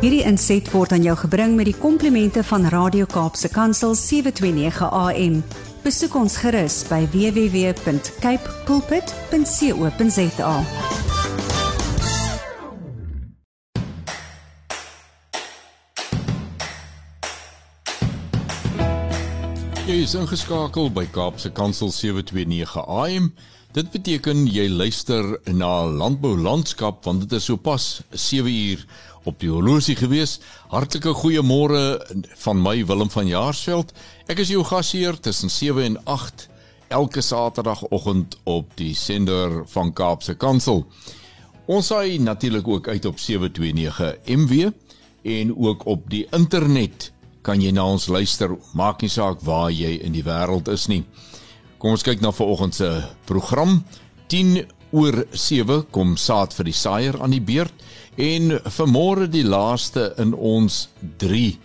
Hierdie inset word aan jou gebring met die komplimente van Radio Kaapse Kansel 729 AM. Besoek ons gerus by www.cape pulpit.co.za. Jy is ingeskakel by Kaapse Kansel 729 AM. Dit beteken jy luister na Landbou Landskap want dit is sopas 7 uur op die horlosie gewees. Hartlike goeiemôre van my Willem van Jaarsveld. Ek is jou gasheer tussen 7 en 8 elke Saterdagoggend op die sender van Kaapse Kansel. Ons saai natuurlik ook uit op 729 MW en ook op die internet kan jy na ons luister. Maak nie saak waar jy in die wêreld is nie. Kom ons kyk na vanoggend se program. 10 oor 7 kom saad vir die saaier aan die beurt en vanmôre die laaste in ons 3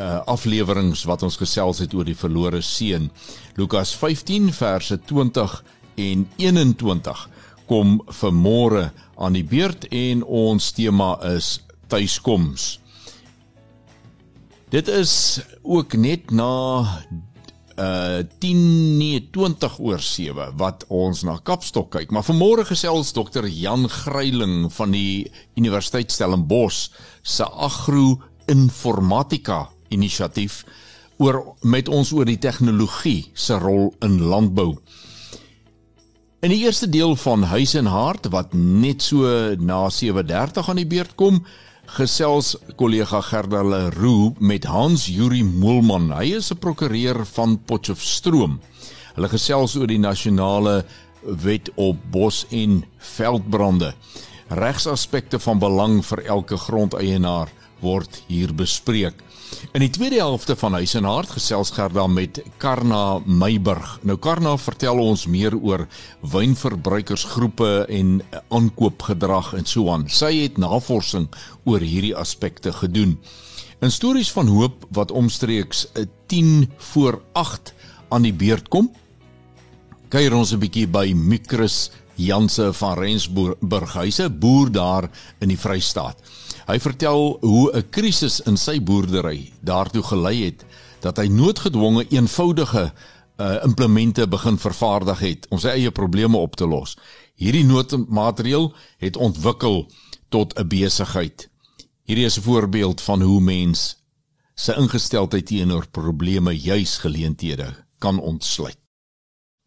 uh afleweringe wat ons gesels het oor die verlore seun. Lukas 15 verse 20 en 21 kom vanmôre aan die beurt en ons tema is tuiskoms. Dit is ook net na uh 10 nee 20 oor 7 wat ons na Kapstok kyk. Maar vanmôre gesels dokter Jan Gryiling van die Universiteit Stellenbosch se agro-informatika inisiatief oor met ons oor die tegnologie se rol in landbou. In die eerste deel van Huis en Hart wat net so na 7:30 aan die beurt kom, gesels kollega Gerda Leroux met Hans Yuri Moelman. Hy is 'n prokureur van Potchefstroom. Hulle gesels oor die nasionale wet op bos en veldbrande. Regsaspekte van belang vir elke grondeienaar word hier bespreek. In die tweede helfte van Huis en Hart gesels Gerda met Karna Meiburg. Nou Karna vertel ons meer oor wynverbruikersgroepe en aankoopgedrag en so aan. Sy het navorsing oor hierdie aspekte gedoen. In stories van hoop wat omstreeks 10 voor 8 aan die beurt kom, kuier ons 'n bietjie by Mikrus Janse van Rensburg, 'n boer daar in die Vrystaat. Hy vertel hoe 'n krisis in sy boerdery daartoe gelei het dat hy noodgedwonge eenvoudige uh, implemente begin vervaardig het om sy eie probleme op te los. Hierdie noodmateriaal het ontwikkel tot 'n besigheid. Hierdie is 'n voorbeeld van hoe mens sy ingesteldheid teenoor probleme juis geleenthede kan ontsluit.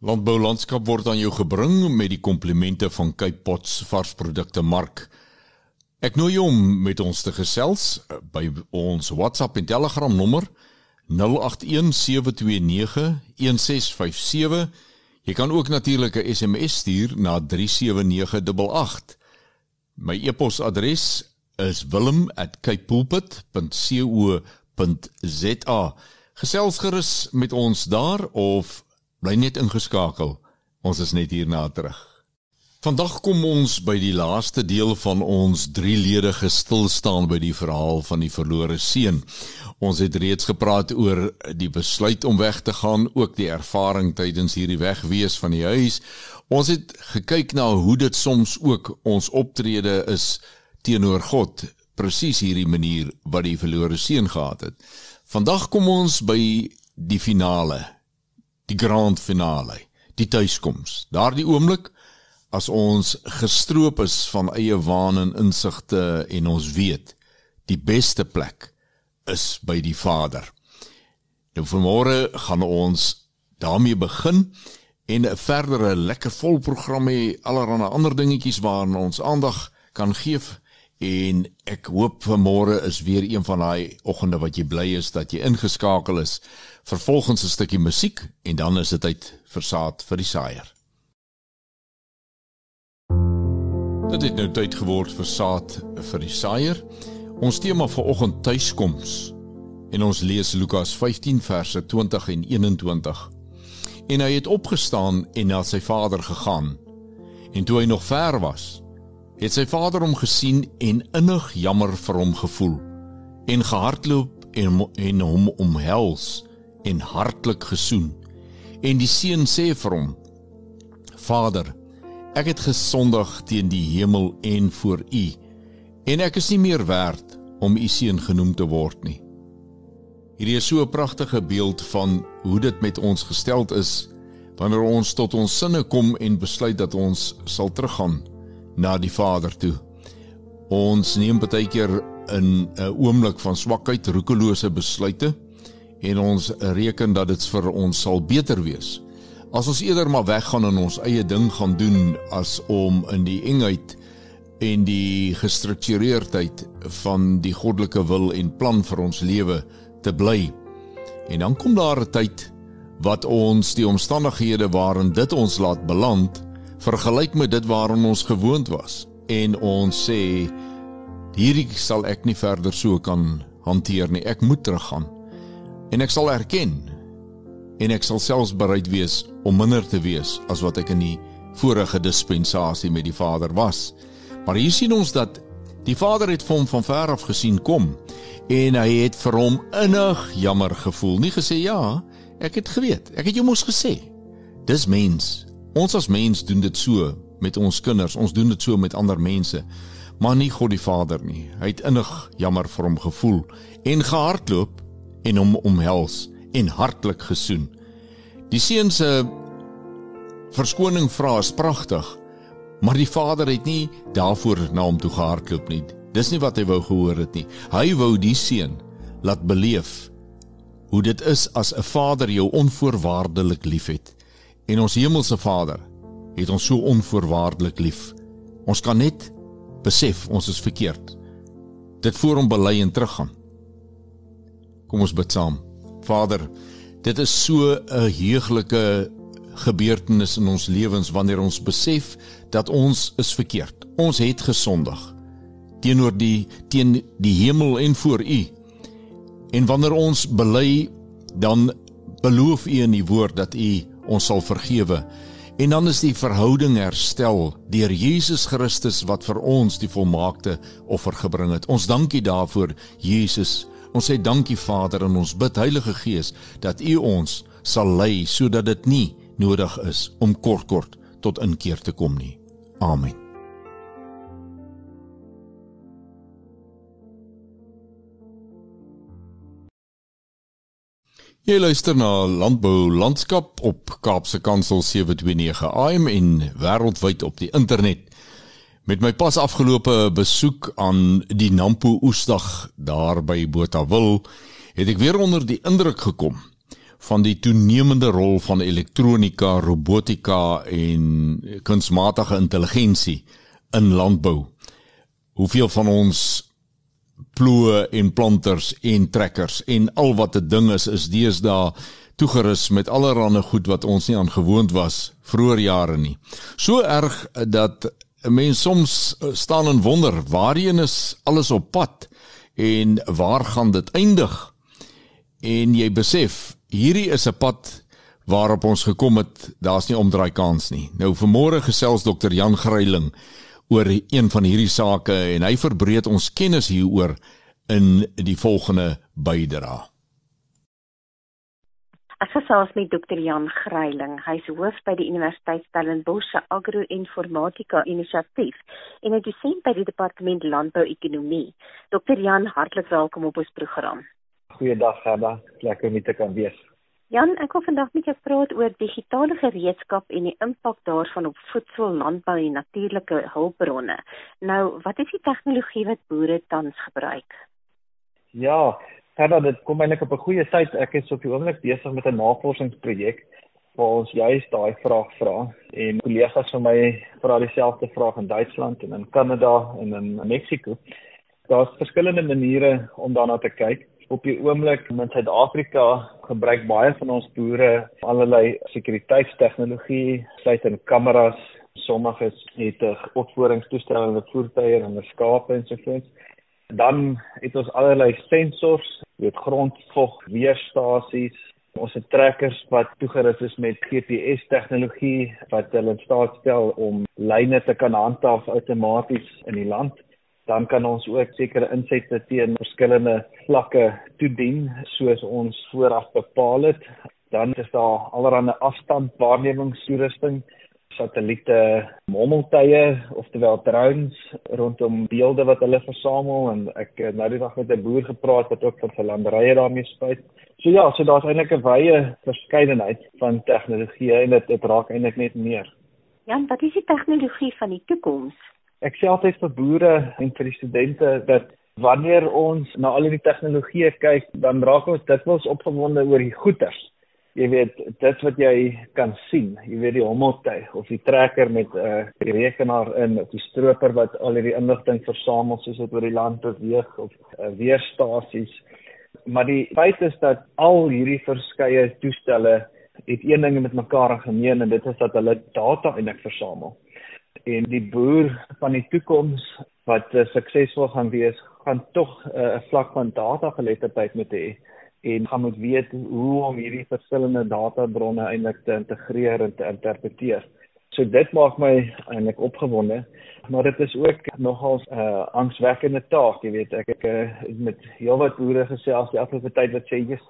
Landbou landskap word aan jou gebring met die komplimente van Cape Pots varsprodukte mark. Ek nooi jou om met ons te gesels eh, by ons WhatsApp en Telegram nommer 0817291657. Jy kan ook natuurlik 'n SMS stuur na 37988. My e-posadres is wilm@capepulpit.co.za. Gesels gerus met ons daar of bly net ingeskakel. Ons is net hierna terug. Vandag kom ons by die laaste deel van ons drieledige stilstaan by die verhaal van die verlore seun. Ons het reeds gepraat oor die besluit om weg te gaan, ook die ervaring tydens hierdie wegwees van die huis. Ons het gekyk na hoe dit soms ook ons optrede is teenoor God, presies hierdie manier wat die verlore seun gehad het. Vandag kom ons by die finale, die grand finale, die tuiskoms. Daardie oomblik as ons gestroop is van eie waan en insigte en ons weet die beste plek is by die Vader. Nou vanmôre gaan ons daarmee begin en 'n verdere lekker vol program hê allerlei ander dingetjies waarna ons aandag kan gee en ek hoop vanmôre is weer een van daai oggende wat jy bly is dat jy ingeskakel is. Vervolgens 'n stukkie musiek en dan is dit tyd vir saad vir die saaier. Dit het nou tyd geword vir saad vir die saaier. Ons tema vir oggend tuiskoms. En ons lees Lukas 15 verse 20 en 21. En hy het opgestaan en na sy vader gegaan. En toe hy nog ver was, het sy vader hom gesien en innig jammer vir hom gevoel en gehardloop en en hom omhels en hartlik gesoen. En die seun sê vir hom: Vader, Ek het gesondig teen die hemel en voor U en ek is nie meer werd om u seun genoem te word nie. Hierdie is so 'n pragtige beeld van hoe dit met ons gesteld is wanneer ons tot ons sinne kom en besluit dat ons sal teruggaan na die Vader toe. Ons neem baie keer in 'n oomblik van swakheid roekelose besluite en ons reken dat dit vir ons sal beter wees as ons eerder maar weggaan en ons eie ding gaan doen as om in die engheid en die gestruktureerdheid van die goddelike wil en plan vir ons lewe te bly. En dan kom daar 'n tyd wat ons die omstandighede waarin dit ons laat beland vergelyk met dit waaraan ons gewoond was en ons sê hierdie sal ek nie verder so kan hanteer nie. Ek moet teruggaan. En ek sal erken en ek sal selfs bereid wees om minder te wees as wat ek in die vorige dispensasie met die Vader was. Maar hier sien ons dat die Vader het hom van ver af gesien kom en hy het vir hom innig jammer gevoel. Nie gesê ja, ek het geweet. Ek het jou mos gesê. Dis mens. Ons as mens doen dit so met ons kinders. Ons doen dit so met ander mense. Maar nie God die Vader nie. Hy het innig jammer vir hom gevoel en gehardloop en hom omhels en hartlik gesoen. Die seun se verskoning vra is pragtig. Maar die vader het nie daarvoor na hom toe gehardloop nie. Dis nie wat hy wou gehoor het nie. Hy wou die seun laat beleef hoe dit is as 'n vader jou onvoorwaardelik liefhet. En ons hemelse Vader het ons so onvoorwaardelik lief. Ons kan net besef ons is verkeerd. Dit voor hom bely en teruggaan. Kom ons bid saam. Vader, dit is so 'n heuglike gebeurtenis in ons lewens wanneer ons besef dat ons is verkeerd. Ons het gesondig teenoor die teen die hemel en voor U. En wanneer ons bely, dan beloof U in die woord dat U ons sal vergewe. En dan is die verhouding herstel deur Jesus Christus wat vir ons die volmaakte offer gebring het. Ons dankie daarvoor, Jesus. Ons sê dankie Vader en ons bid Heilige Gees dat U ons sal lei sodat dit nie nodig is om kort kort tot inkeer te kom nie. Amen. Jy luister na Landbou Landskap op Kaapse Kansel 729 AM en wêreldwyd op die internet. Met my pas afgelope besoek aan die Nampo Oesdag daar by Botawil, het ek weer onder die indruk gekom van die toenemende rol van elektronika, robotika en kunsmatige intelligensie in landbou. Hoeveel van ons ploë en planters en trekkers en al wat 'n ding is is deesdae toegerus met allerlei goed wat ons nie aangewoond was vroeër jare nie. So erg dat 'n mens soms staan en wonder waarheen is alles op pad en waar gaan dit eindig? En jy besef hierdie is 'n pad waarop ons gekom het. Daar's nie omdraai kans nie. Nou vanmôre gesels dokter Jan Gryiling oor een van hierdie sake en hy verbreed ons kennis hieroor in die volgende bydra. Ek gesels met dokter Jan Gryiling. Hy's hoof by die Universiteit Stellenbosch se Agro-informatika Inisiatief en 'n dosent by die Departement Landbou-ekonomie. Dokter Jan, hartlik welkom op ons program. Goeiedag Gerda, lekker om hier te kan wees. Jan, ek wil vandag met jou praat oor digitale gereedskap en die impak daarvan op voedsel, landbou en natuurlike hulpbronne. Nou, wat is die tegnologie wat boere tans gebruik? Ja, Gerda, dit kom eintlik op 'n goeie tyd. Ek is op die oomblik besig met 'n navorsingsprojek waar ons juist daai vraag vra en kollegas van my vra dieselfde vraag in Duitsland en in Kanada en in Mexiko. Daar's verskillende maniere om daarna te kyk op die oomblik in Suid-Afrika gebruik baie van ons boere allerlei sekuriteitstegnologie, sluit in kameras, sommiges het 'n opvoeringstoestel met voertuie en skape en so voort. Dan het ons allerlei sensors, weet grondvog, weerstasies. Ons het trekkers wat toegerus is met GPS tegnologie wat hulle in staat stel om lyne te kan handhaaf outomaties in die land dan kan ons ook sekere insette teen verskillende vlakke toedien soos ons vooraf bepaal het. Dan is daar allerlei afstand waarnemingstoerusting satelliete mommeltuie oftewel drones rondom beelde wat hulle versamel en ek het nou die dag met 'n boer gepraat wat ook van sy landerye daarmee spuit. So ja, so daar's eintlik 'n wye verskeidenheid van tegnologieë en dit dit raak eintlik net meer. Ja, wat is die tegnologie van die toekoms? Ek sê altyd vir boere en vir die studente dat wanneer ons na al die tegnologieë kyk, dan raak ons dikwels opgewonde oor die goeters jy weet dit wat jy kan sien jy weet die hommeltuig of die trekker met 'n uh, rekenaar in of die stroper wat al hierdie inligting versamel soos dit oor die land beweeg of uh, weerstasies. Maar die feit is dat al hierdie verskeie toestelle het een ding met mekaar gemeen en dit is dat hulle data eintlik versamel. En die boer van die toekoms wat uh, suksesvol gaan wees gaan tog 'n uh, vlak van data geletterdheid moet hê en gaan moet weet hoe om hierdie verskillende databronne eintlik te integreer en te interpreteer. So dit maak my eintlik opgewonde, maar dit is ook nogal 'n uh, angswekkende taak, jy weet ek ek uh, met heelwat boere gesels die afgelope tyd wat sê jy's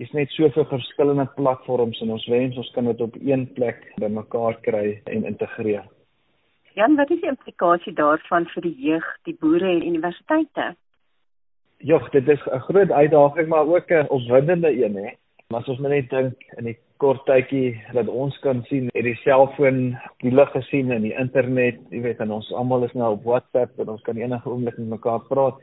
is net soveel verskillende platforms en ons wens ons kan dit op een plek bymekaar kry en integreer. Jan, wat is die implikasie daarvan vir die jeug, die boere en universiteite? Ja, dit is 'n groot uitdaging maar ook 'n opwindende een hè. Maar as ons net dink in die kort tydjie wat ons kan sien, het die selfoon die lig gesien en die internet, jy weet, en ons almal is nou op WhatsApp en ons kan enige oomblik met mekaar praat.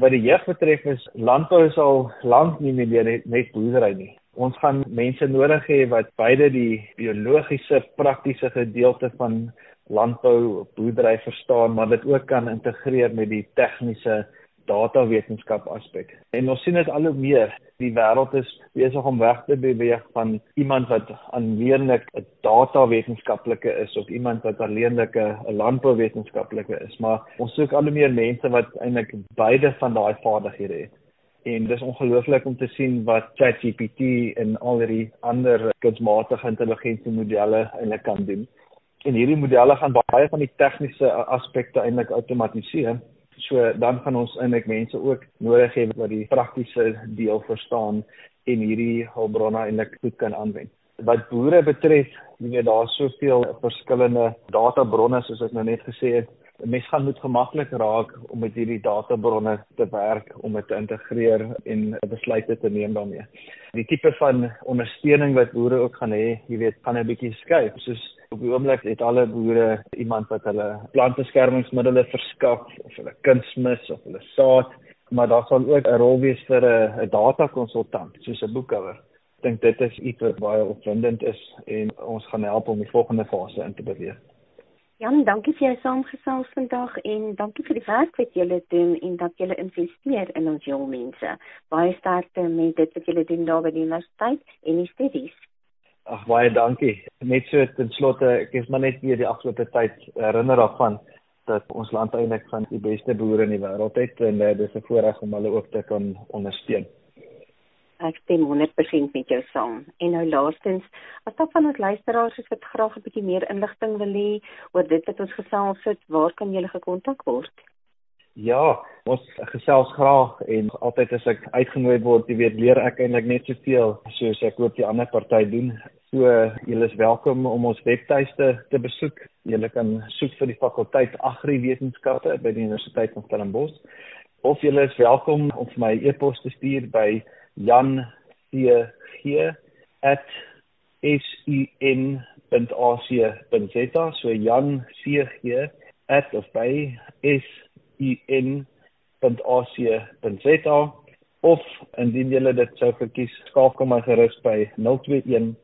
Wat die jeug betref is landbou is al lank nie meer net, net boerdery nie. Ons gaan mense nodig hê wat beide die biologiese praktiese gedeelte van landbou boerdery verstaan, maar dit ook kan integreer met die tegniese datawetenskap aspek. En ons sien dit al hoe meer. Die wêreld is besig om weg te beweeg van iemand wat aanleenlik 'n datawetenskaplike is of iemand wat alleenlik 'n landbouwetenskaplike is, maar ons soek al hoe meer mense wat eintlik beide van daai vaardighede het. En dis ongelooflik om te sien wat ChatGPT en al die ander kunsmatige intelligensie modelle eintlik kan doen. En hierdie modelle gaan baie van die tegniese aspekte eintlik outomatiseer So dan gaan ons eintlik mense ook nodig hê wat die praktiese deel verstaan en hierdie hulpbronne eintlik goed kan aanwend. Wat boere betref, jy weet daar's soveel verskillende databronne soos ek nou net gesê het. 'n Mens gaan moet gemaklik raak om met hierdie databronne te werk om dit te integreer en besluite te neem daarmee. Die tipe van ondersteuning wat boere ook gaan hê, jy weet, gaan 'n bietjie skuif. Soos Op die oomblik het alle boere iemand wat hulle plantbeskermingsmiddels verskaf of hulle kunsmis of hulle saad, maar daar sal ook 'n rol wees vir 'n 'n data konsultant soos 'n boekhouer. Ek dink dit is iets wat baie opwindend is en ons gaan help om die volgende fase in te beweeg. Jan, dankie vir jou saamgesels vandag en dankie vir die werk wat julle doen en dat julle investeer in ons jong mense. Baie sterkte met dit wat julle doen daar by die universiteit en die studies. Ag baie dankie. Net so ten slotte, ek is maar net weer die afgelope tyd herinner daarvan dat ons land eintlik van die beste boere in die wêreld het en uh, dis 'n voorreg om hulle ook te kan ondersteun. Ek stem 100% met jou saam. En nou laastens, as daar van ons luisteraars is wat graag 'n bietjie meer inligting wil hê oor dit wat ons gesels het, waar kan jy gekontak word? Ja, ons gesels graag en altyd as ek uitgenooi word, jy weet, leer ek eintlik net soveel soos ek ook die ander party doen. So julle is welkom om ons webtuiste te besoek. Julle kan soek vir die fakulteit Agriwetenskappe by die Universiteit van Stellenbosch of julle is welkom om vir my e-pos te stuur by jan.cg@sun.ac.za. So Jan CG@ of by s un.ac.za of indien jy dit sou verkies, skakel my gerus by 021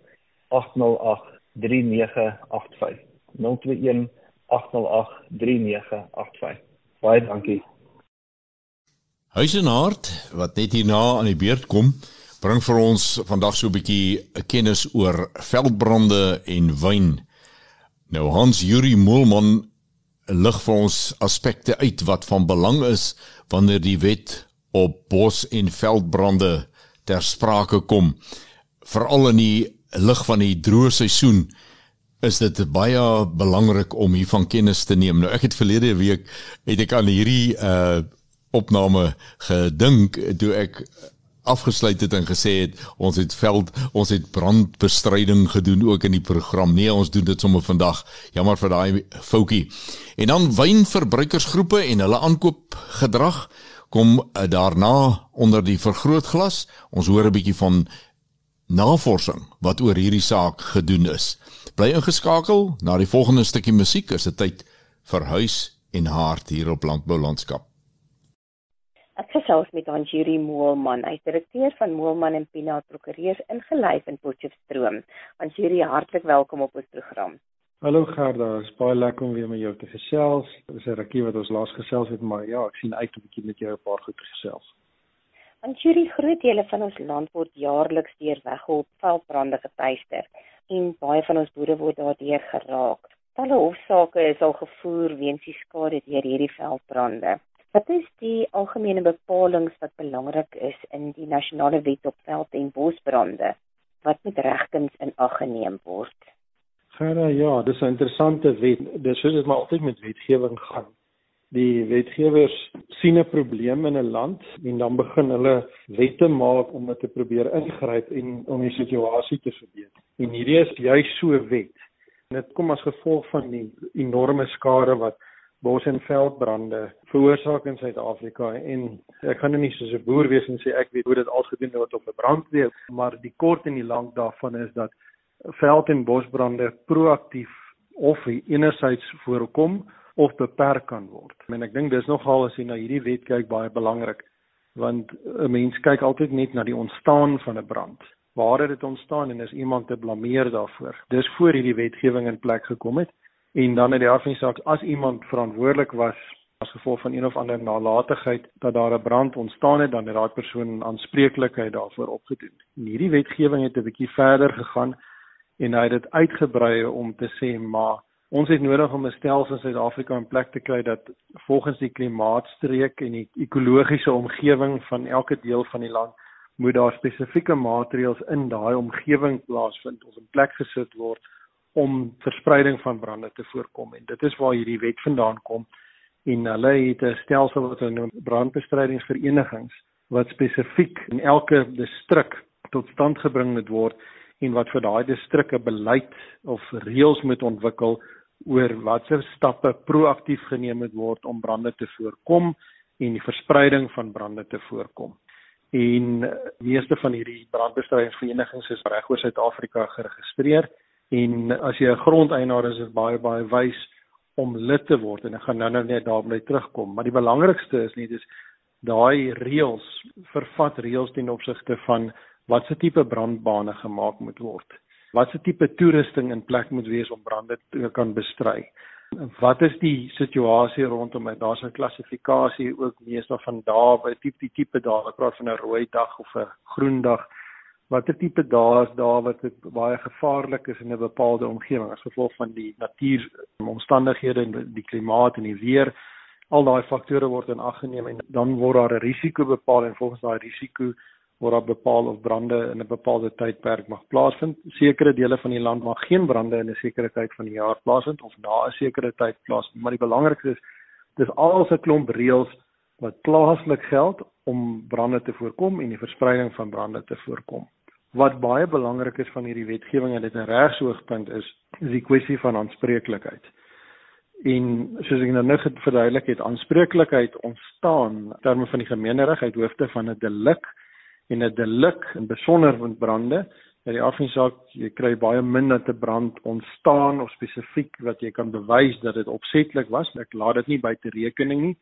808 3985. 021 808 3985. Baie dankie. Huisenhart wat net hierna aan die beurt kom, bring vir ons vandag so 'n bietjie kennis oor veldbrande en wyn. Nou Hans Juri Moelman lig vir ons aspekte uit wat van belang is wanneer die wet op bos en veldbrande ter sprake kom. Veral in die lig van die droë seisoen is dit baie belangrik om hiervan kennis te neem. Nou ek het verlede week het ek aan hierdie uh opname gedink toe ek afgesluit het en gesê het ons het veld ons het brandbestryding gedoen ook in die program. Nee, ons doen dit sommer vandag. Jammer vir daai foutjie. En dan wynverbruikersgroepe en hulle aankoopgedrag kom uh, daarna onder die vergrootglas. Ons hoor 'n bietjie van navorsing wat oor hierdie saak gedoen is. Bly ingeskakel na die volgende stukkie musiek. Is dit tyd vir huis en hart hier op Landbou Landskap. Ek gesels met Anjuri Moelman, hy is direkteur van Moelman en Pina Prokureurs ingelyf in Potchefstroom. Anjuri, hartlik welkom op ons program. Hallo Gerda, is baie lekker om weer met jou te gesels. Dit is 'n rukkie wat ons laas gesels het, maar ja, ek sien uit om 'n bietjie met jou 'n paar goed te gesels. Want hierdie groot dele van ons land word jaarliks deur weggehol veldbrande getuister en baie van ons boere word daardeur geraak. Talle hofsaake is al gevoer weens die skade deur hierdie veldbrande. Wat is die algemene bepalinge wat belangrik is in die nasionale wet op veld- en bosbrande wat met regtens in ag geneem word? Gerda, ja, dis 'n interessante wet. Dis soos dit maar altyd met wetgewing gaan. Die wetgewers sien 'n probleem in 'n land en dan begin hulle wette maak om dit te probeer ingryp en om die situasie te verbeter. En hierdie is juist so 'n wet. En dit kom as gevolg van die enorme skade wat bos en veldbrande veroorsaak in Suid-Afrika en ek gaan nou nie soos 'n boer wees en sê ek weet hoe dit al gedoen word op 'n brandweer, maar die kort en die lank daarvan is dat veld- en bosbrande proaktief of enerzijds voorkom of beperk kan word. En ek dink dis nogal as jy na hierdie wet kyk baie belangrik want 'n mens kyk altyd net na die ontstaan van 'n brand. Waar het dit ontstaan en is iemand te blameer daarvoor? Dis voor hierdie wetgewing in plek gekom het en dan het die afspraak as iemand verantwoordelik was as gevolg van een of ander nalatigheid dat daar 'n brand ontstaan het dan het daai persoon aanspreeklikheid daarvoor opgedoen. En hierdie wetgewing het 'n bietjie verder gegaan en hy het dit uitgebrei om te sê maar ons het nodig om 'n stelsel in Suid-Afrika in plek te kry dat volgens die klimaatstreek en die ekologiese omgewing van elke deel van die land moet daar spesifieke maatreëls in daai omgewing plaasvind of in plek gesit word om verspreiding van brande te voorkom en dit is waar hierdie wet vandaan kom en hulle het 'n stelsel wat hulle noem brandbestrydingsverenigings wat spesifiek in elke distrik tot stand gebring moet word en wat vir daai distrikke beleid of reëls moet ontwikkel oor watter stappe proaktief geneem moet word om brande te voorkom en die verspreiding van brande te voorkom. En meeste van hierdie brandbestrydingsverenigings is reg oor Suid-Afrika geregistreer en as jy 'n grondeienaar is, is dit baie baie wys om lid te word en ek gaan nou-nou net daarby terugkom, maar die belangrikste is net is daai reëls vervat reëls ten opsigte van watse tipe brandbane gemaak moet word. Watse tipe toerusting in plek moet wees om brande te kan bestry. Wat is die situasie rondom dit? Daar's 'n klassifikasie ook meestal van dae, by tipe die tipe dae, ek praat van 'n rooi dag of 'n groen dag. Watter tipe dae is daar wat dit baie gevaarlik is in 'n bepaalde omgewing as gevolg van die natuuromstandighede en die klimaat en die weer? Al daai faktore word in ag geneem en dan word daar 'n risiko bepaal en volgens daai risiko word daar bepaal of brande in 'n bepaalde tydperk mag plaasvind. Sekere dele van die land mag geen brande in 'n sekere tyd van die jaar plaasvind of na 'n sekere tyd plaasvind. Maar die belangrikste is dis alse klomp reëls wat plaaslik geld om brande te voorkom en die verspreiding van brande te voorkom. Wat baie belangrik is van hierdie wetgewing en dit 'n regsoogpunt is, is die kwessie van aanspreeklikheid. En soos ek nou net verduidelik het, aanspreeklikheid ontstaan terme van die gemeenereg uit hoofde van 'n delik en 'n delik in besonder met brande dat die afsaak jy kry baie min dat 'n brand ontstaan of spesifiek wat jy kan bewys dat dit opsetlik was. Ek laat dit nie buite rekening nie.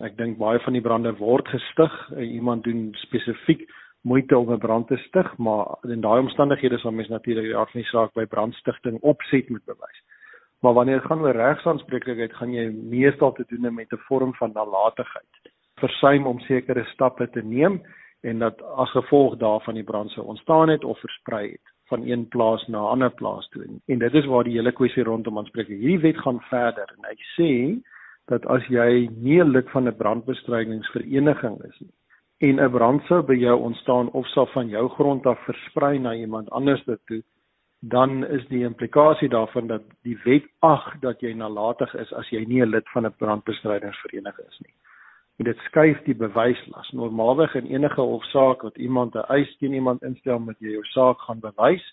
Ek dink baie van die brande word gestig iemand doen spesifiek moeite om 'n brand te stig maar in daai omstandighede sal mens natuurlik die afsaak by brandstigting opset moet bewys maar wanneer dit gaan oor regsaanspreeklikheid gaan jy meestal te doen met 'n vorm van nalatigheid versuim om sekere stappe te neem en dat as gevolg daarvan die brand sou ontstaan het of versprei het van een plaas na 'n ander plaas toe. En dit is waar die hele kwessie rondom aanspreek. Hierdie wet gaan verder en hy sê dat as jy nie lid van 'n brandbestrydingsvereniging is nie en 'n brand sou by jou ontstaan of sal van jou grond af versprei na iemand anders toe, dan is die implikasie daarvan dat die wet ag dat jy nalatig is as jy nie 'n lid van 'n brandbestrydingsvereniging is nie. en dit skuif die bewyslas. Normaalweg in enige hofsaak wat iemand 'n eis teen iemand instel, moet jy jou saak gaan bewys.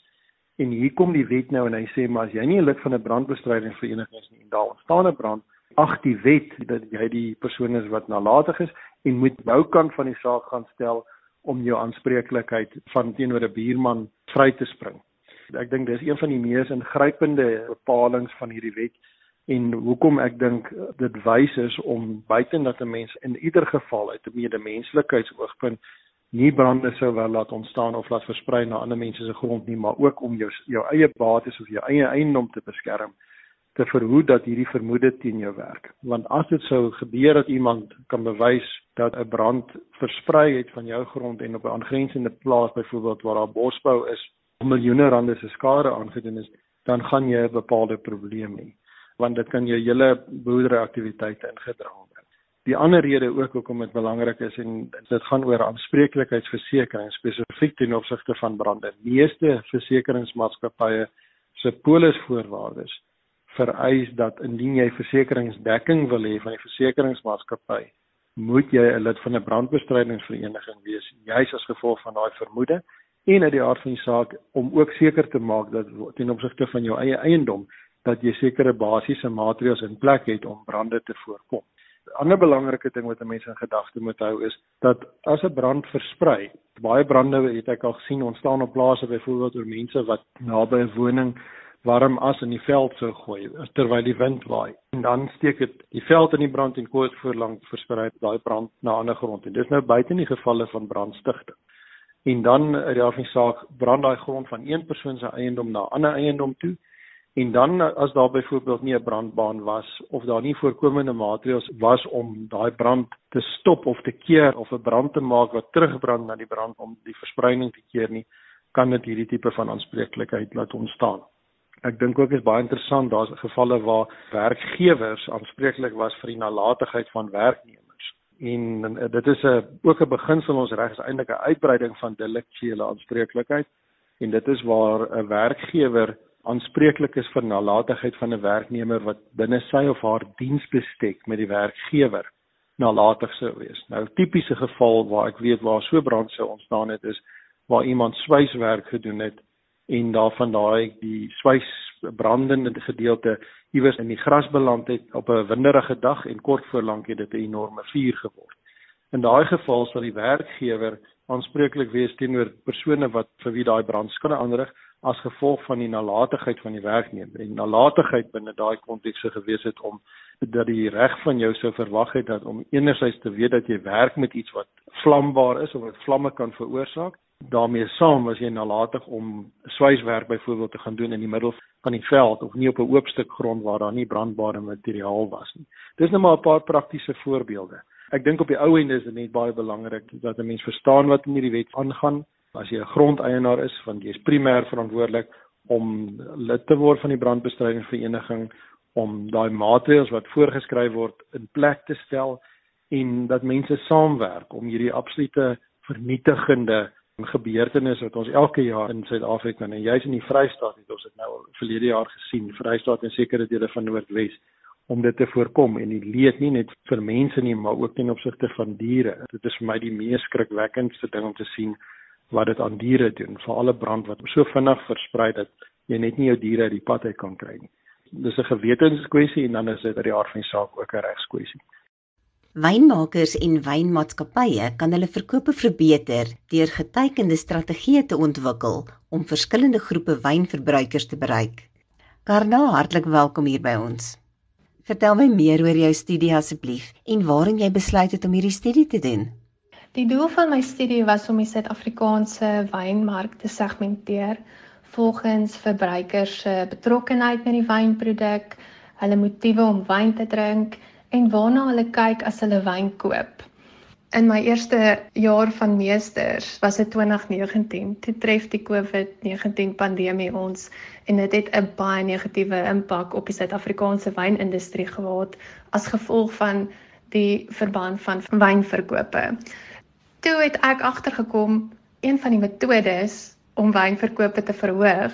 En hier kom die wet nou en hy sê maar as jy nie 'n lid van 'n brandbestrydingsvereniging is nie en daar ontstaan 'n brand, ag die wet dat jy die persoon is wat nalatig is en moet boukant van die saak gaan stel om jou aanspreeklikheid van teenoor 'n buurman vry te spring. Ek dink dis een van die mees ingrypende bepalinge van hierdie wet en hoekom ek dink dit wys is om buiten dat 'n mens in ieder geval uit 'n medemenslikheidsoogpunt nie brande sou wel laat ontstaan of laat versprei na ander mense se grond nie, maar ook om jou jou eie bates of jou eie eiendom te beskerm te verhoed dat hierdie vermoede teen jou werk. Want as dit sou gebeur dat iemand kan bewys dat 'n brand versprei het van jou grond en op 'n aangrensende plaas byvoorbeeld waar daar bosbou is, miljoene rande se skade aangedoen is, dan gaan jy 'n bepaalde probleem hê want dit kan jou hele boerderyaktiwiteite ingedra word. Die ander rede ook hoekom dit belangrik is en dit gaan oor aanspreeklikheidsversekering spesifiek ten opsigte van brande. Meeste versekeringsmaatskappye se polisvoorwaardes vereis dat indien jy versekeringsdekking wil hê van die versekeringsmaatskappy, moet jy 'n lid van 'n brandbestrydingsvereniging wees, juis as gevolg van daai vermoede en uit die aard van die saak om ook seker te maak dat ten opsigte van jou eie eiendom dat jy sekere basiese maatreëls in plek het om brande te voorkom. 'n Ander belangrike ding wat mense in gedagte moet hou is dat as 'n brand versprei, baie brande het ek al gesien ontstaan op plase byvoorbeeld oor mense wat naby 'n woning warm as in die veld sou gooi terwyl die wind waai. En dan steek dit die veld in die brand en koers voorlank versprei daai brand na ander grond. En dis nou buite in die gevalle van brandstigting. En dan afsien saak brand daai grond van een persoon se eiendom na ander eiendom toe En dan as daar byvoorbeeld nie 'n brandbaan was of daar nie voorkomende maatreëls was om daai brand te stop of te keer of 'n brand te maak wat terugbrand na die brand om die verspreiding te keer nie, kan dit hierdie tipe van aanspreeklikheid laat ontstaan. Ek dink ook is baie interessant daar's gevalle waar werkgewers aanspreeklik was vir die nalatigheid van werknemers. En dit is 'n ook 'n beginsel ons reg is eintlik 'n uitbreiding van deliktuele aanspreeklikheid en dit is waar 'n werkgewer aanspreeklik is vir nalatigheid van 'n werknemer wat binne sy of haar diensbestek met die werkgewer nalatig sou wees. Nou tipiese geval waar ek weet waar so brand sou ontstaan het is waar iemand swyswerk gedoen het en daarvan daai die swys brandende gedeelte iewers in die gras beland het op 'n winderige dag en kort voor lank het dit 'n enorme vuur geword. In daai geval sal die werkgewer aanspreeklik wees teenoor persone wat vir wie daai brand skade aanrig as gevolg van die nalatigheid van die werknemer. En nalatigheid binne daai konteks se gewees het om dat die reg van jou sou verwag het dat om enerzijds te weet dat jy werk met iets wat vlambaar is of wat vlamme kan veroorsaak, daarmee saam was jy nalatig om swyswerk byvoorbeeld te gaan doen in die middel van die veld of nie op 'n oop stuk grond waar daar nie brandbare materiaal was nie. Dis net maar 'n paar praktiese voorbeelde. Ek dink op die ou end is dit net baie belangrik dat 'n mens verstaan wat in hierdie wet aangaan as jy 'n grondeienaar is want jy is primêr verantwoordelik om lid te word van die brandbestrydingsvereniging om daai maatreëls wat voorgeskryf word in plek te stel en dat mense saamwerk om hierdie absolute vernietigende gebeurtenis wat ons elke jaar in Suid-Afrika en juis in die Vrystaat het ons dit nou verlede jaar gesien Vrystaat en sekere dele van Noordwes om dit te voorkom en die leed nie net vir mense nie maar ook ten opsigte van diere dit is vir my die mees skrikwekkendste ding om te sien wat dit aan diere doen, vir alle brand wat so vinnig versprei dat jy net nie jou diere uit die pad uit kan kry nie. Dis 'n gewetenskwessie en dan is dit uit die aard van die saak ook 'n regskwessie. Wynmakers en wynmaatskappye kan hulle verkope verbeter deur geteikende strategieë te ontwikkel om verskillende groepe wynverbruikers te bereik. Karna, hartlik welkom hier by ons. Vertel my meer oor jou studie asseblief en waarom jy besluit het om hierdie studie te doen. Die doel van my studie was om die Suid-Afrikaanse wynmark te segmenteer volgens verbruikers se betrokkenheid met die wynproduk, hulle motiewe om wyn te drink en waarna hulle kyk as hulle wyn koop. In my eerste jaar van meesters was dit 2019. Toe tref die COVID-19 pandemie ons en dit het 'n baie negatiewe impak op die Suid-Afrikaanse wynindustrie gehad as gevolg van die verband van wynverkope toe het ek agtergekom een van die metodes om wynverkope te verhoog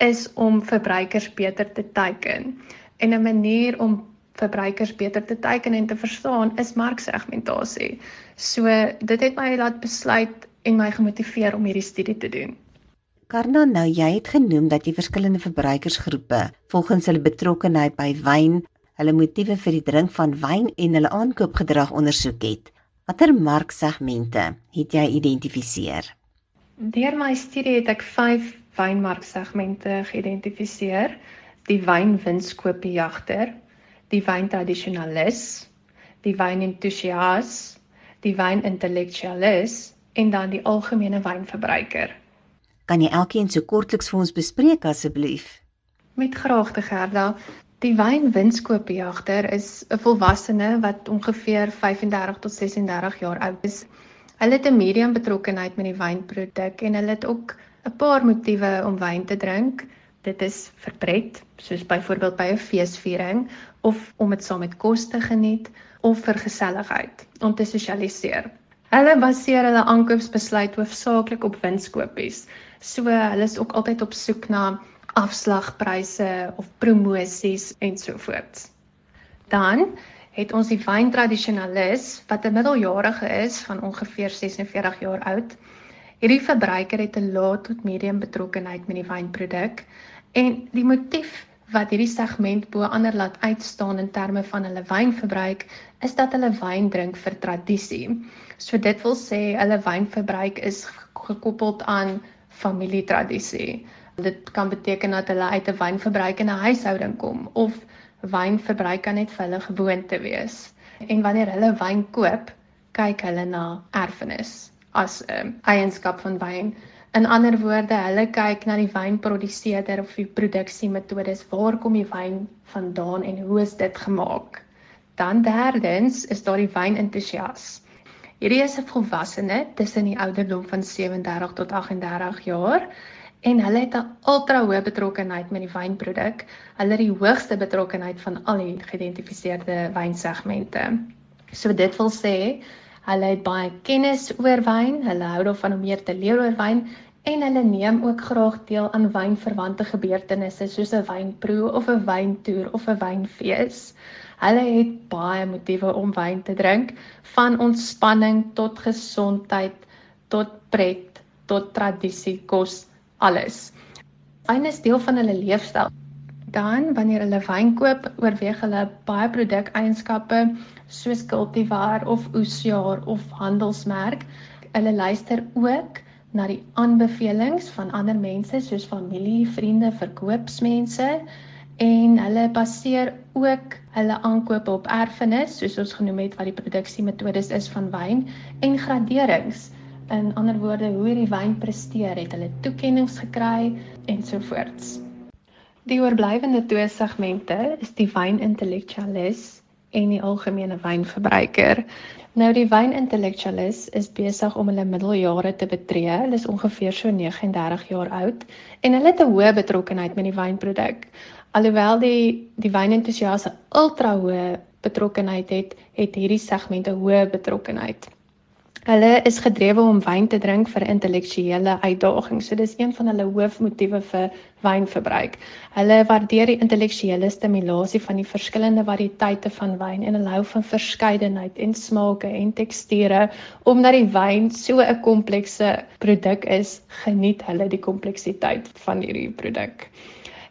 is om verbruikers beter te teiken. En 'n manier om verbruikers beter te teiken en te verstaan is marksegmentasie. So dit het my laat besluit en my gemotiveer om hierdie studie te doen. Karna, nou jy het genoem dat jy verskillende verbruikersgroepe volgens hulle betrokkeheid by wyn, hulle motiewe vir die drink van wyn en hulle aankoopgedrag ondersoek het. Watter marksegmente het jy identifiseer? Deur my studie het ek 5 wynmarksegmente geïdentifiseer: die wynwinskoopjagter, die wyntradisionalis, die wynentoesias, die wynintellektualis en dan die algemene wynverbruiker. Kan jy elkeen so kortliks vir ons bespreek asseblief? Met graagte Gerda. Die wynwinskoopjagter is 'n volwassene wat ongeveer 35 tot 36 jaar oud is. Hulle het 'n medium betrokkenheid met die wynproduk en hulle het ook 'n paar motiewe om wyn te drink. Dit is vir pret, soos byvoorbeeld by 'n feesviering of om dit saam met kos te geniet of vir geselligheid om te sosialiseer. Hulle baseer hulle aankoopsbesluit hoofsaaklik op winskoopies. So hulle is ook altyd op soek na afslagpryse of promosies ensovoorts. Dan het ons die wyntradisionalis wat 'n middeljarige is van ongeveer 46 jaar oud. Hierdie verbruiker het 'n lae tot medium betrokkenheid met die wynproduk en die motief wat hierdie segment bo ander laat uitstaan in terme van hulle wynverbruik is dat hulle wyn drink vir tradisie. So dit wil sê hulle wynverbruik is gekoppeld aan familietradisie. Dit kan beteken dat hulle uit 'n wynverbruik in 'n huishouding kom of wynverbruik kan net vir hulle gewoonte wees. En wanneer hulle wyn koop, kyk hulle na erfenis as 'n um, eienskap van wyn. In ander woorde, hulle kyk na die wynproduseerder of die produksiemetodes, waar kom die wyn vandaan en hoe is dit gemaak? Dan derdens is daar die wynentoesias. Hierdie is 'n volwassene tussen die ouderdom van 37 tot 38 jaar en hulle het 'n ultra hoë betrokkenheid met die wynproduk. Hulle het die hoogste betrokkenheid van al die geïdentifiseerde wynsegmente. So dit wil sê hulle het baie kennis oor wyn, hulle hou daarvan om meer te leer oor wyn en hulle neem ook graag deel aan wynverwante gebeurtenisse soos 'n wynproe of 'n wyntoer of 'n wynfees. Hulle het baie motiewe om wyn te drink, van ontspanning tot gesondheid tot pret tot tradisie kos alles. Wyn is deel van hulle leefstyl. Dan wanneer hulle wyn koop, oorweeg hulle baie produkeienskappe soos kultivar of oesjaar of handelsmerk. Hulle luister ook na die aanbevelings van ander mense soos familie, vriende, verkoopsmense en hulle baseer ook hulle aankope op erfenis soos ons genoem het wat die produksiemetodes is van wyn en graderings in ander woorde hoe hierdie wyn presteer, het hulle toekenninge gekry ensovoorts. Die oorblywende twee segmente is die wynintellektualis en die algemene wynverbruiker. Nou die wynintellektualis is besig om hulle middeljare te betree. Hulle is ongeveer so 39 jaar oud en hulle het 'n hoë betrokkenheid met die wynproduk. Alhoewel die die wynentoesiaste ultra hoë betrokkenheid het, het hierdie segment 'n hoë betrokkenheid. Hulle is gedrewe om wyn te drink vir intellektuele uitdagings. So dis een van hulle hoofmotiewe vir wynverbruik. Hulle waardeer die intellektuele stimulasie van die verskillende variëteite van wyn en hulle hou van verskeidenheid en smake en teksture. Omdat die wyn so 'n komplekse produk is, geniet hulle die kompleksiteit van hierdie produk.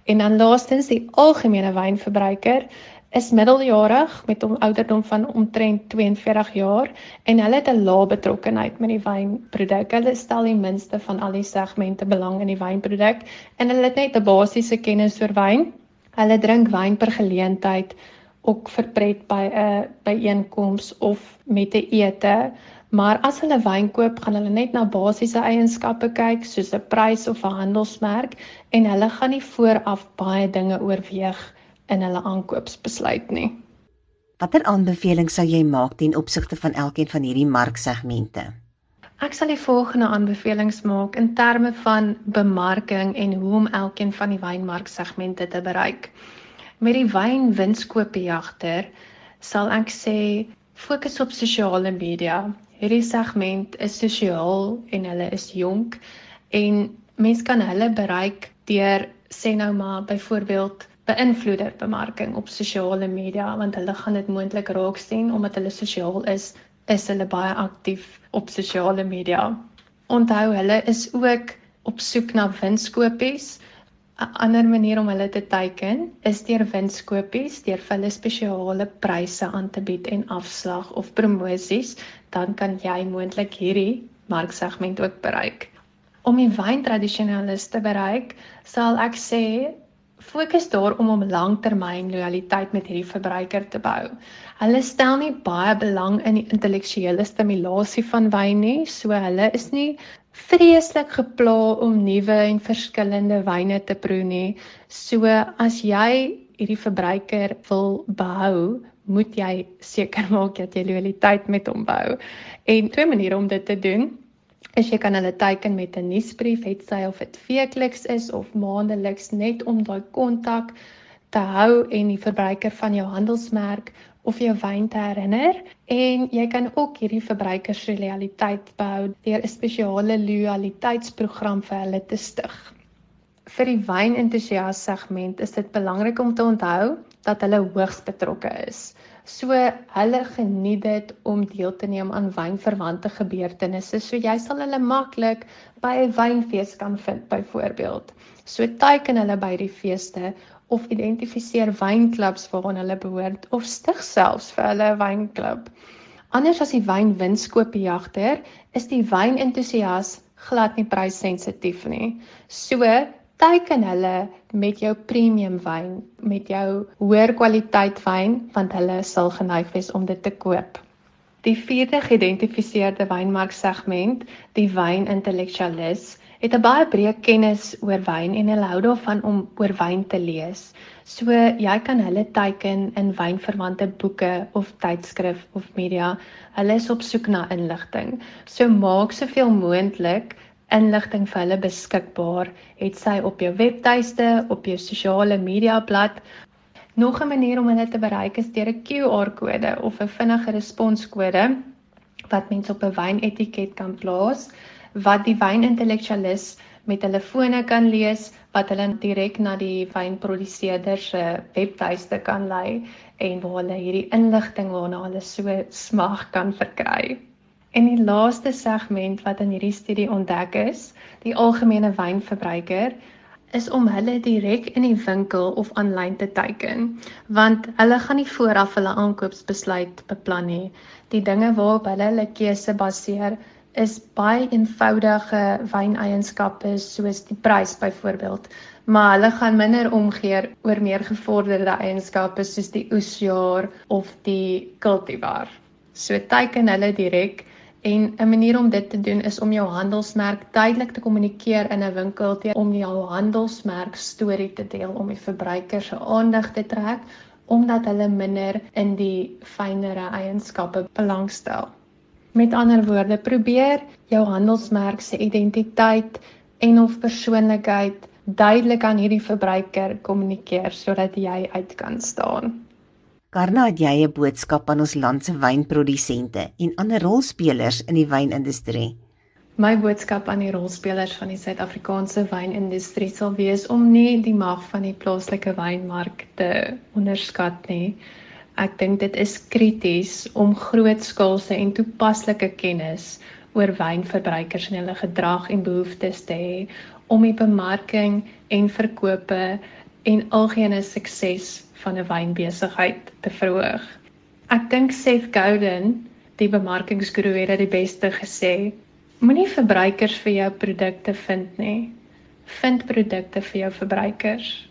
En dan laastens die algemene wynverbruiker is middeljarig met 'n ouderdom van omtrent 42 jaar en hulle het 'n lae betrokkenheid met die wynproduk. Hulle stel die minste van al die segmente belang in die wynproduk en hulle het net 'n basiese kennis oor wyn. Hulle drink wyn per geleentheid ook vir pret by 'n byeenkoms of met 'n ete. Maar as hulle wyn koop, gaan hulle net na basiese eienskappe kyk, soos 'n prys of 'n handelsmerk en hulle gaan nie vooraf baie dinge oorweeg in hulle aankoopsbesluit nie. Watter aanbevelings sou jy maak ten opsigte van elkeen van hierdie marksegmente? Ek sal die volgende aanbevelings maak in terme van bemarking en hoe om elkeen van die wynmarksegmente te bereik. Met die wynwinskoopjagter sal ek sê fokus op sosiale media. Hierdie segment is sosiaal en hulle is jonk en mense kan hulle bereik deur sê nou maar byvoorbeeld beïnvloeder bemarking op sosiale media want hulle gaan dit moontlik raak sien omdat hulle sosiaal is, is hulle baie aktief op sosiale media. Onthou hulle is ook op soek na winskoopies 'n ander manier om hulle te teiken is deur winskopies, deur vir hulle spesiale pryse aan te bied en afslag of promosies, dan kan jy moontlik hierdie marksegment ook bereik. Om die wyntradisionalis te bereik, sal ek sê fokus daarom om langtermyn lojaliteit met hierdie verbruiker te bou. Hulle stel nie baie belang in die intellektuele stimulasie van wyn nie, so hulle is nie vreeslik gepla om nuwe en verskillende wyne te proe nie. So as jy hierdie verbruiker wil behou, moet jy seker maak dat jy loyaliteit met hom bou. En twee maniere om dit te doen is jy kan hulle teiken met 'n nuusbrief, het sy of dit weekliks is of maandeliks net om daai kontak te hou en die verbruiker van jou handelsmerk of jou wyn te herinner en jy kan ook hierdie verbruikers se loyaliteit bou deur 'n spesiale loyaliteitsprogram vir hulle te stig. Vir die wynentoesias segment is dit belangrik om te onthou dat hulle hoogs betrokke is. So hulle geniet dit om deel te neem aan wynverwante gebeurtenisse. So jy sal hulle maklik by 'n wynfees kan vind byvoorbeeld. So teiken hulle by die feeste of identifiseer wynklubs waaraan hulle behoort of stig selfs vir hulle 'n wynklub. Anders as die wynwinskoopjagter is die wynentoesias glad nie pryssensitief nie. So teiken hulle met jou premium wyn, met jou hoër kwaliteit wyn want hulle sal geneig wees om dit te koop. Die vierde geïdentifiseerde wynmarksegment, die wynintellektualis, het 'n baie breë kennis oor wyn en hulle hou daarvan om oor wyn te lees. So jy kan hulle teiken in wynverwante boeke of tydskrif of media. Hulle is op soek na inligting. So maak soveel moontlik inligting vir hulle beskikbaar, het sy op jou webtuiste, op jou sosiale media blad. Nog 'n manier om hulle te bereik is deur 'n QR-kode of 'n vinnige responskode wat mense op 'n wynetiket kan plaas wat die wynintellektualis met hulle fone kan lees wat hulle direk na die wynproduseerder se webtuiste kan lei en waar hulle hierdie inligting waarna hulle so smag kan verkry. En die laaste segment wat in hierdie studie ontdek is, die algemene wynverbruiker is om hulle direk in die winkel of aanlyn te teiken want hulle gaan nie vooraf hulle aankoopsbesluit beplan nie. Die dinge waarop hulle hulle keuse baseer is baie eenvoudige wyneienskappe soos die prys byvoorbeeld, maar hulle gaan minder omgee oor meer gevorderde eienskappe soos die oesjaar of die kultivar. So teiken hulle direk en 'n manier om dit te doen is om jou handelsmerk duidelik te kommunikeer in 'n winkel om jou handelsmerk storie te deel om die verbruiker se aandag te trek omdat hulle minder in die fynere eienskappe belangstel. Met ander woorde, probeer jou handelsmerk se identiteit en of persoonlikheid duidelik aan hierdie verbruiker kommunikeer sodat jy uit kan staan. Karna, het jy 'n boodskap aan ons land se wynprodusente en ander rolspelers in die wynindustrie? My boodskap aan die rolspelers van die Suid-Afrikaanse wynindustrie sal wees om nie die mag van die plaaslike wynmark te onderskat nie. Ek dink dit is krities om grootskaalse en toepaslike kennis oor wynverbruikers en hulle gedrag en behoeftes te hê om die bemarking en verkope en algehele sukses van 'n wynbesigheid te verhoog. Ek dink Seth Godin, die bemarkingsguru het dit die beste gesê. Moenie verbruikers vir jou produkte vind nie. Vind produkte vir jou verbruikers.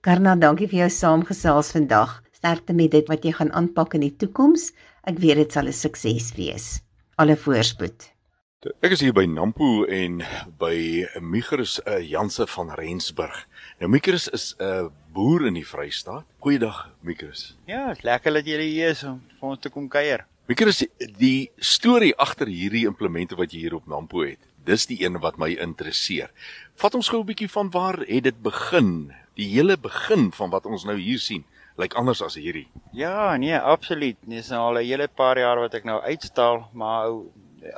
Karna, dankie vir jou saamgesels vandag. Sterkte met dit wat jy gaan aanpak in die toekoms. Ek weet dit sal 'n sukses wees. Alle voorspoed. Ek is hier by Nampo en by Migrus uh, Janse van Rensburg. Nou Migrus is 'n uh, boer in die Vrystaat. Goeiedag Migrus. Ja, is lekker dat jy hier is om vir ons te kom kuier. Migrus, die storie agter hierdie implemente wat jy hier op Nampo het. Dis die een wat my interesseer. Vat ons gou 'n bietjie van waar het dit begin? Die hele begin van wat ons nou hier sien lyk anders as hierdie. Ja, nee, absoluut. Dis nou al 'n hele paar jaar wat ek nou uitstal, maar ou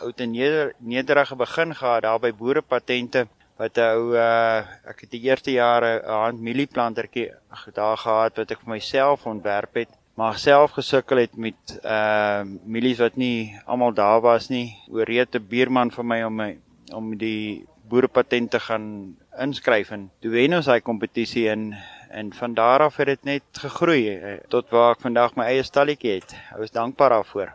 ou te neder, nederige begin gehad daar by boerepatente wat ou uh ek het die eerste jare 'n hand mielieplantertjie daar gehad wat ek vir myself ontwerp het maar self gesukkel het met uh mielies wat nie almal daar was nie ooreed 'n buurman vir my om my om die boerepatent te gaan inskryf en toe wen ons daai kompetisie en en van daar af het dit net gegroei eh, tot waar ek vandag my eie stalletjie het. Ek was dankbaar daarvoor.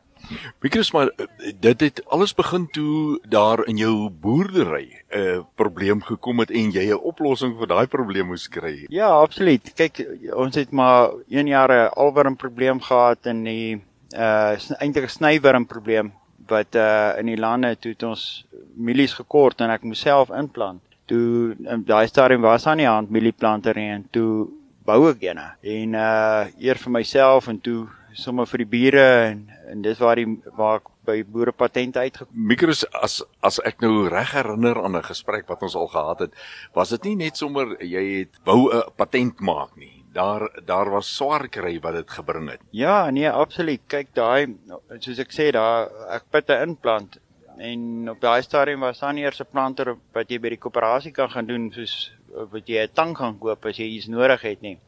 Mikros maar eh, dit het alles begin toe daar in jou boerdery 'n uh, probleem gekom het en jy 'n oplossing vir daai probleem moes kry. Ja, absoluut. Kyk, ons het maar 1 jaar 'n alwerm probleem gehad in die uh eintlik 'n snywurm probleem wat uh in die lande toe het ons mielies gekort en ek moes self inplant. Toe in daai stadium was daar nie hand mielieplanter nie en toe bou ek eene. En uh eer vir myself en toe sommer vir die bure en en dis waar die waar ek by boerepatente uitgekom. Mikros as as ek nou reg herinner aan 'n gesprek wat ons al gehad het, was dit nie net sommer jy het wou 'n patent maak nie. Daar daar was swaar kry wat dit gebring het. Ja, nee, absoluut. Kyk daai soos ek sê daar ek 'n implant en op daai stadium was daar nie eers 'n planter wat jy by die koöperasie kan gaan doen soos wat jy 'n tang gaan koop as jy iets nodig het nie.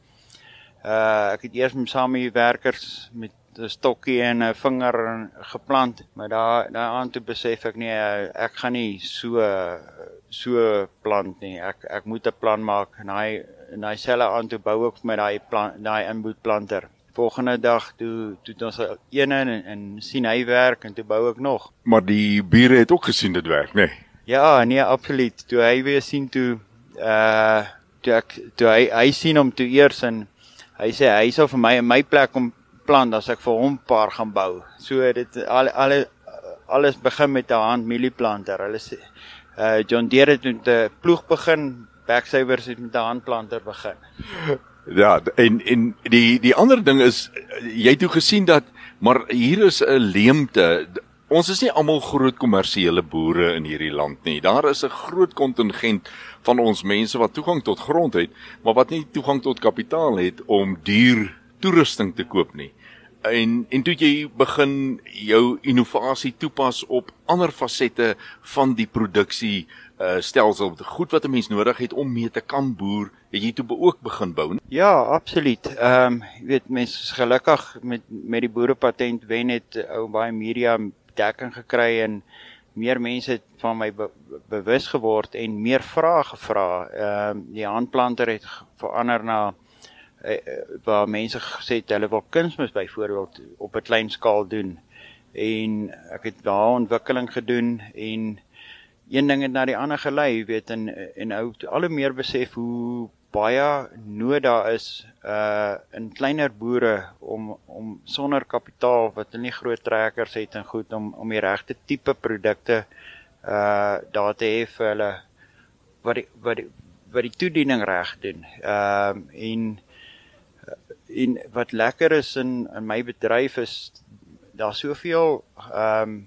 Uh ek het eers met saam met werkers met 'n stokkie en 'n vinger geplant, maar daar daai aan toe besef ek nee, ek gaan nie so so plant nie. Ek ek moet 'n plan maak en hy en hy selle aan toe bou ek met daai plant daai inboetplanter. Volgende dag toe toe het ons een en, en sien hy werk en toe bou ek nog. Maar die bure het ook gesien dit werk, nê? Nee. Ja, nee, absoluut. Toe hy weer sien toe uh toe ek toe hy hy sien hom toe eers en hy sê hy sou vir my in my plek om plan as ek vir hom paar gaan bou. So dit al al alles begin met 'n hand mielieplanter. Hulle sê uh John Deere het met 'n ploeg begin, Backsavers het met 'n handplanter begin. Ja, en en die die ander ding is jy het toe gesien dat maar hier is 'n leemte. Ons is nie almal groot kommersiële boere in hierdie land nie. Daar is 'n groot kontingent van ons mense wat toegang tot grond het, maar wat nie toegang tot kapitaal het om duur toerusting te koop nie. En en toe jy begin jou innovasie toepas op ander fasette van die produksie uh stelsel, goed wat 'n mens nodig het om mee te kan boer, het jy toe ook begin bou. Nie? Ja, absoluut. Ehm um, jy weet mense is gelukkig met met die boerepatent wen het ou baie media dekking gekry en meer mense het van my be bewus geword en meer vrae gevra. Ehm um, die handplanter het verander na uh, waar mense gesê het hulle wil kunsmis byvoorbeeld op 'n klein skaal doen. En ek het daar ontwikkeling gedoen en een ding het na die ander gelei, weet en en ou al hoe meer besef hoe baie nood daar is uh in kleiner boere om om sonder kapitaal wat hulle nie groot trekkers het en goed om om die regte tipe produkte uh daar te hê vir hulle wat die, wat die, wat die toediening reg doen. Ehm uh, en en wat lekker is in in my bedryf is daar soveel ehm um,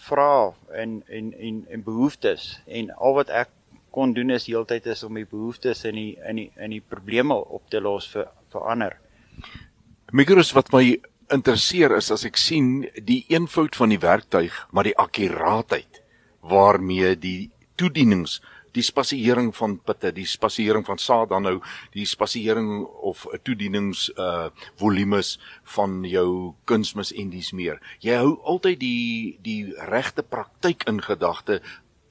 vrae en en en en behoeftes en al wat ek kon doen is heeltyd is om die behoeftes in die in die in die probleme op te los vir vir ander. Mikros wat my interesseer is as ek sien die eenvoud van die werktuig maar die akkuraatheid waarmee die toedienings die spasiering van pitte, die spasiering van saad dan nou, die spasiering of toedienings uh volumes van jou kunsmis en dis meer. Jy hou altyd die die regte praktyk in gedagte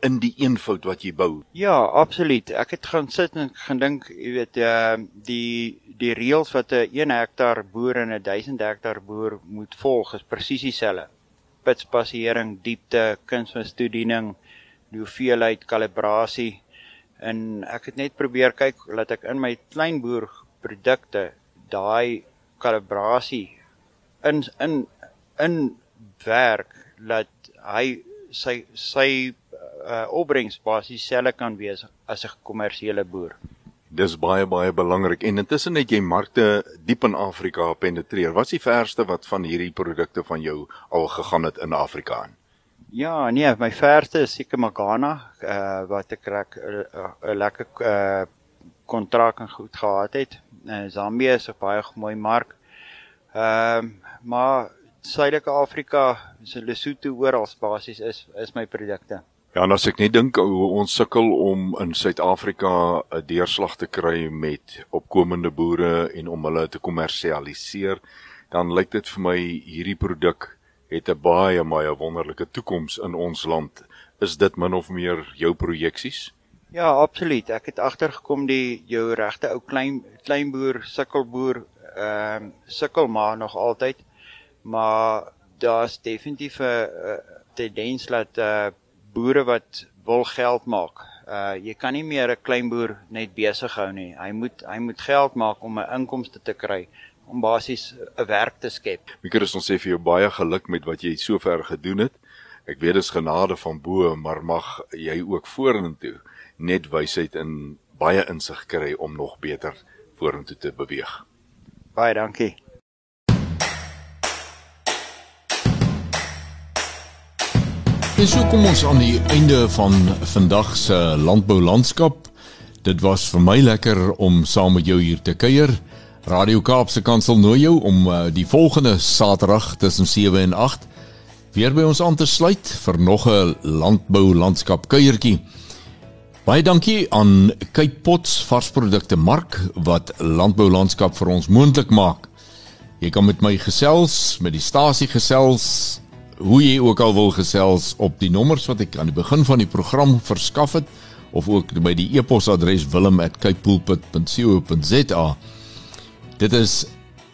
in die eenvoud wat jy bou. Ja, absoluut. Ek het gaan sit en gedink, jy weet, uh die die reëls wat 'n 1 hektaar boer en 'n 1000 hektaar boer moet volg is presies dieselfde. Pitspasiering, diepte, kunsmis toediening, die hoeveelheid kalibrasie en ek het net probeer kyk dat ek in my kleinboer produkte daai kalibrasie in in in werk dat hy sy sy uh, opbrengs basies dieselfde kan wees as 'n kommersiële boer. Dis baie baie belangrik en intussen het jy markte diep in Afrika penetreer. Wat is die verste wat van hierdie produkte van jou al gegaan het in Afrika aan? Ja, nee, my verste is seker Magana, uh wat ek reg 'n lekker uh kontrak en goed gehad het. Uh, Zambië is 'n baie mooi mark. Ehm uh, maar Suidelike Afrika, so Lesotho oral basies is is my produkte. Ja, en as ek net dink hoe ons sukkel om in Suid-Afrika 'n deurslag te kry met opkomende boere en om hulle te kommersialiseer, dan lyk dit vir my hierdie produk het 'n baie baie wonderlike toekoms in ons land. Is dit min of meer jou projeksies? Ja, absoluut. Ek het agtergekom die jou regte ou klein kleinboer, sukkelboer, ehm uh, sukkel maar nog altyd. Maar daar's definitief 'n tendens dat eh uh, boere wat wil geld maak. Uh jy kan nie meer 'n kleinboer net besig hou nie. Hy moet hy moet geld maak om 'n inkomste te kry om basies 'n werk te skep. Mikker ons sê vir jou baie geluk met wat jy sover gedoen het. Ek weet dit is genade van bo, maar mag jy ook vorentoe net wysheid in baie insig kry om nog beter vorentoe te beweeg. Baie dankie. Dis so kom ons aan die einde van vandag se landbou landskap. Dit was vir my lekker om saam met jou hier te kuier. Radio Kaapse Kansel nooi jou om uh, die volgende Saterdag tussen 7 en 8 weer by ons aan te sluit vir nog 'n landbou landskap kuiertjie. Baie dankie aan Cape Pots varsprodukte mark wat landbou landskap vir ons moontlik maak. Jy kan met my gesels, met die stasie gesels, hoe jy ook al wil gesels op die nommers wat ek aan die begin van die program verskaf het of ook by die e-posadres wilm@capepulpit.co.za. Dit is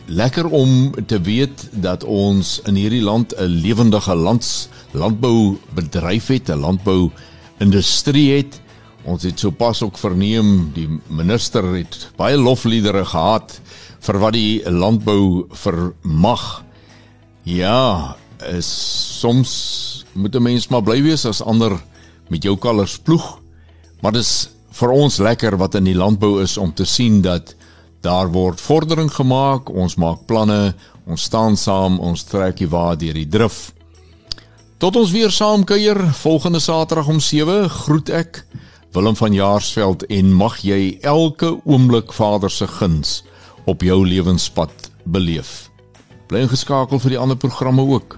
lekker om te weet dat ons in hierdie land 'n lewendige lands landboubedryf het, 'n landbou industrie het Ons het sopas ook verneem die minister het baie lofliedere gehad vir wat die landbou vermag. Ja, is soms moet 'n mens maar bly wees as ander met jou kalvers ploeg. Maar dis vir ons lekker wat in die landbou is om te sien dat daar word vordering gemaak, ons maak planne, ons staan saam, ons trek die waar deur die drif. Tot ons weer saam kuier volgende Saterdag om 7 groet ek Willem van Jaarsveld en mag jy elke oomblik Vader se guns op jou lewenspad beleef. Bly ingeskakel vir die ander programme ook.